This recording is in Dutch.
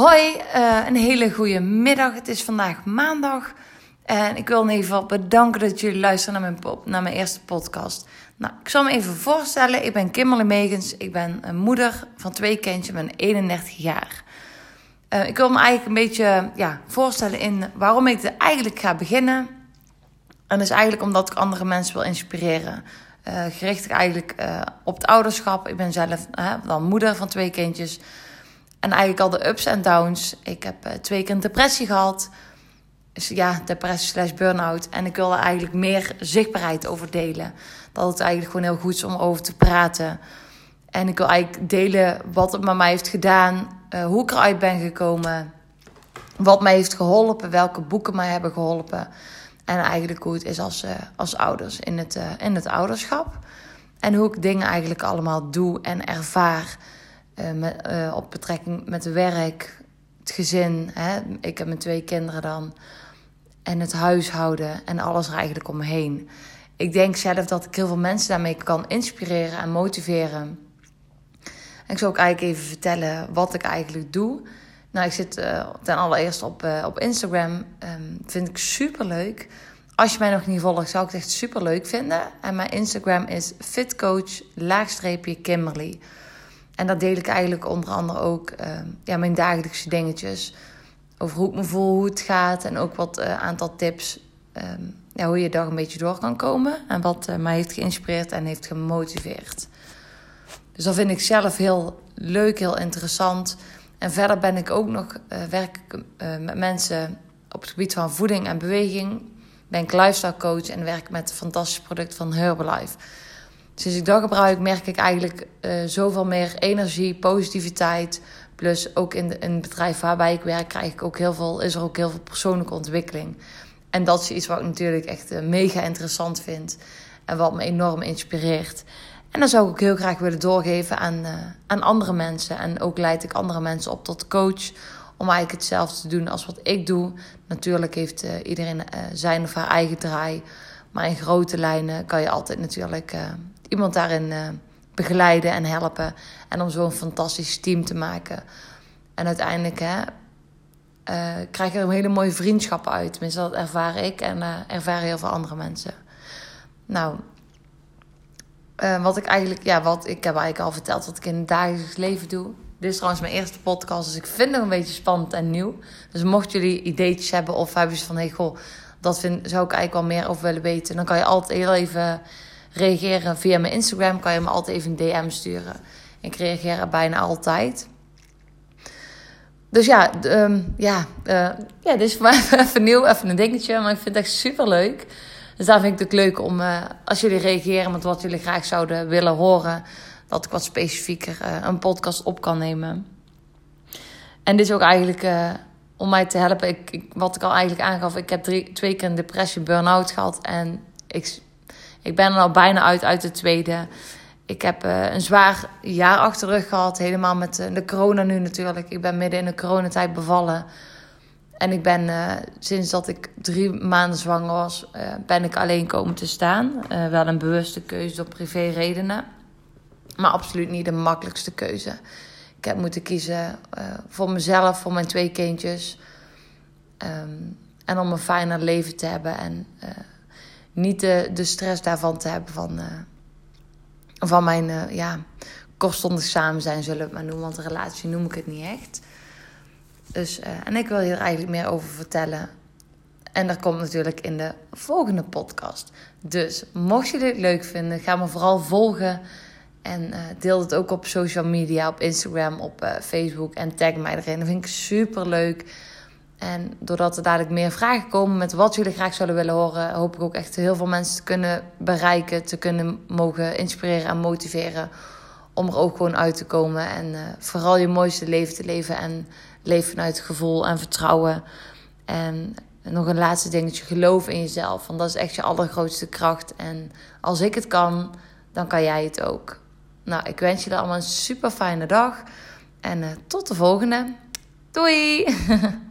Hoi, uh, een hele goede middag. Het is vandaag maandag. En ik wil in ieder geval bedanken dat jullie luisteren naar mijn, naar mijn eerste podcast. Nou, ik zal me even voorstellen. Ik ben Kimberly Megens. Ik ben een moeder van twee kindjes. Ik ben 31 jaar. Uh, ik wil me eigenlijk een beetje ja, voorstellen in waarom ik er eigenlijk ga beginnen. En dat is eigenlijk omdat ik andere mensen wil inspireren. Uh, gericht eigenlijk op het ouderschap. Ik ben zelf dan moeder van twee kindjes. En eigenlijk al de ups en downs. Ik heb uh, twee keer een depressie gehad. Dus ja, depressie slash burn-out. En ik wil er eigenlijk meer zichtbaarheid over delen. Dat het eigenlijk gewoon heel goed is om over te praten. En ik wil eigenlijk delen wat het met mij heeft gedaan. Uh, hoe ik eruit ben gekomen. Wat mij heeft geholpen. Welke boeken mij hebben geholpen. En eigenlijk hoe het is als, uh, als ouders in het, in het ouderschap. En hoe ik dingen eigenlijk allemaal doe en ervaar. Uh, met, uh, op betrekking met werk, het gezin. Hè? Ik heb mijn twee kinderen dan. En het huishouden en alles er eigenlijk omheen. Ik denk zelf dat ik heel veel mensen daarmee kan inspireren en motiveren. En ik zou ook eigenlijk even vertellen wat ik eigenlijk doe. Nou, ik zit uh, ten allereerste op, op Instagram. Um, vind ik super leuk. Als je mij nog niet volgt, zou ik het echt super leuk vinden. En mijn Instagram is fitcoach Kimberly. En dat deel ik eigenlijk onder andere ook uh, ja, mijn dagelijkse dingetjes. Over hoe ik me voel, hoe het gaat. En ook wat uh, aantal tips. Ja, hoe je dag een beetje door kan komen. En wat uh, mij heeft geïnspireerd en heeft gemotiveerd. Dus dat vind ik zelf heel leuk, heel interessant. En verder ben ik ook nog, werk ik met mensen op het gebied van voeding en beweging. Ben ik lifestyle coach en werk met het fantastische product van Herbalife. Sinds ik dat gebruik, merk ik eigenlijk uh, zoveel meer energie, positiviteit. Plus ook in, de, het bedrijf waarbij ik werk, krijg ik ook heel veel, is er ook heel veel persoonlijke ontwikkeling. En dat is iets wat ik natuurlijk echt uh, mega interessant vind. En wat me enorm inspireert. En dan zou ik ook heel graag willen doorgeven aan, uh, aan andere mensen. En ook leid ik andere mensen op tot coach. Om eigenlijk hetzelfde te doen als wat ik doe. Natuurlijk heeft iedereen zijn of haar eigen draai. Maar in grote lijnen kan je altijd natuurlijk iemand daarin uh, begeleiden en helpen. En om zo'n fantastisch team te maken. En uiteindelijk hè, uh, krijg je er een hele mooie vriendschappen uit. Tenminste, dat ervaar ik en uh, ervaren heel veel andere mensen. Nou, wat ik eigenlijk, ja, wat ik heb eigenlijk al verteld wat ik in het dagelijks leven doe. Dit is trouwens mijn eerste podcast, dus ik vind het een beetje spannend en nieuw. Dus mochten jullie ideetjes hebben of hebben ze van, hey, goh, dat vind, zou ik eigenlijk wel meer over willen weten. Dan kan je altijd heel even reageren via mijn Instagram. Kan je me altijd even een DM sturen. Ik reageer er bijna altijd. Dus ja, um, ja, uh, ja, dit is voor mij even nieuw, even een dingetje. Maar ik vind het echt super leuk. Dus daar vind ik het leuk om, uh, als jullie reageren met wat jullie graag zouden willen horen, dat ik wat specifieker uh, een podcast op kan nemen. En dit is ook eigenlijk om mij te helpen. Ik, wat ik al eigenlijk aangaf, ik heb drie, twee keer een depressie, burn-out gehad. En ik ik ben er al bijna uit uit de tweede. Ik heb uh, een zwaar jaar achter de rug gehad. Helemaal met uh, de corona nu natuurlijk. Ik ben midden in de coronatijd bevallen. En ik ben uh, sinds dat ik drie maanden zwanger was, ben ik alleen komen te staan. wel een bewuste keuze door privé redenen. Maar absoluut niet de makkelijkste keuze. Ik heb moeten kiezen voor mezelf, voor mijn twee kindjes. Um, en om een fijner leven te hebben. En niet de, de stress daarvan te hebben van, uh, van mijn uh, ja, kortstondig samen zijn, zullen we het maar noemen. Want een relatie noem ik het niet echt. Dus, uh, en ik wil hier eigenlijk meer over vertellen. En dat komt natuurlijk in de volgende podcast. Dus mocht je dit leuk vinden, ga me vooral volgen. En deel het ook op social media, op Instagram, op Facebook. En tag mij erin. Dat vind ik super leuk. En doordat er dadelijk meer vragen komen met wat jullie graag zouden willen horen, hoop ik ook echt heel veel mensen te kunnen bereiken, te kunnen mogen inspireren en motiveren. Om er ook gewoon uit te komen en uh, vooral je mooiste leven te leven en leven vanuit gevoel en vertrouwen. En nog een laatste dingetje, geloof in jezelf, want dat is echt je allergrootste kracht. En als ik het kan, dan kan jij het ook. Nou, ik wens je allemaal een super fijne dag en uh, tot de volgende. Doei!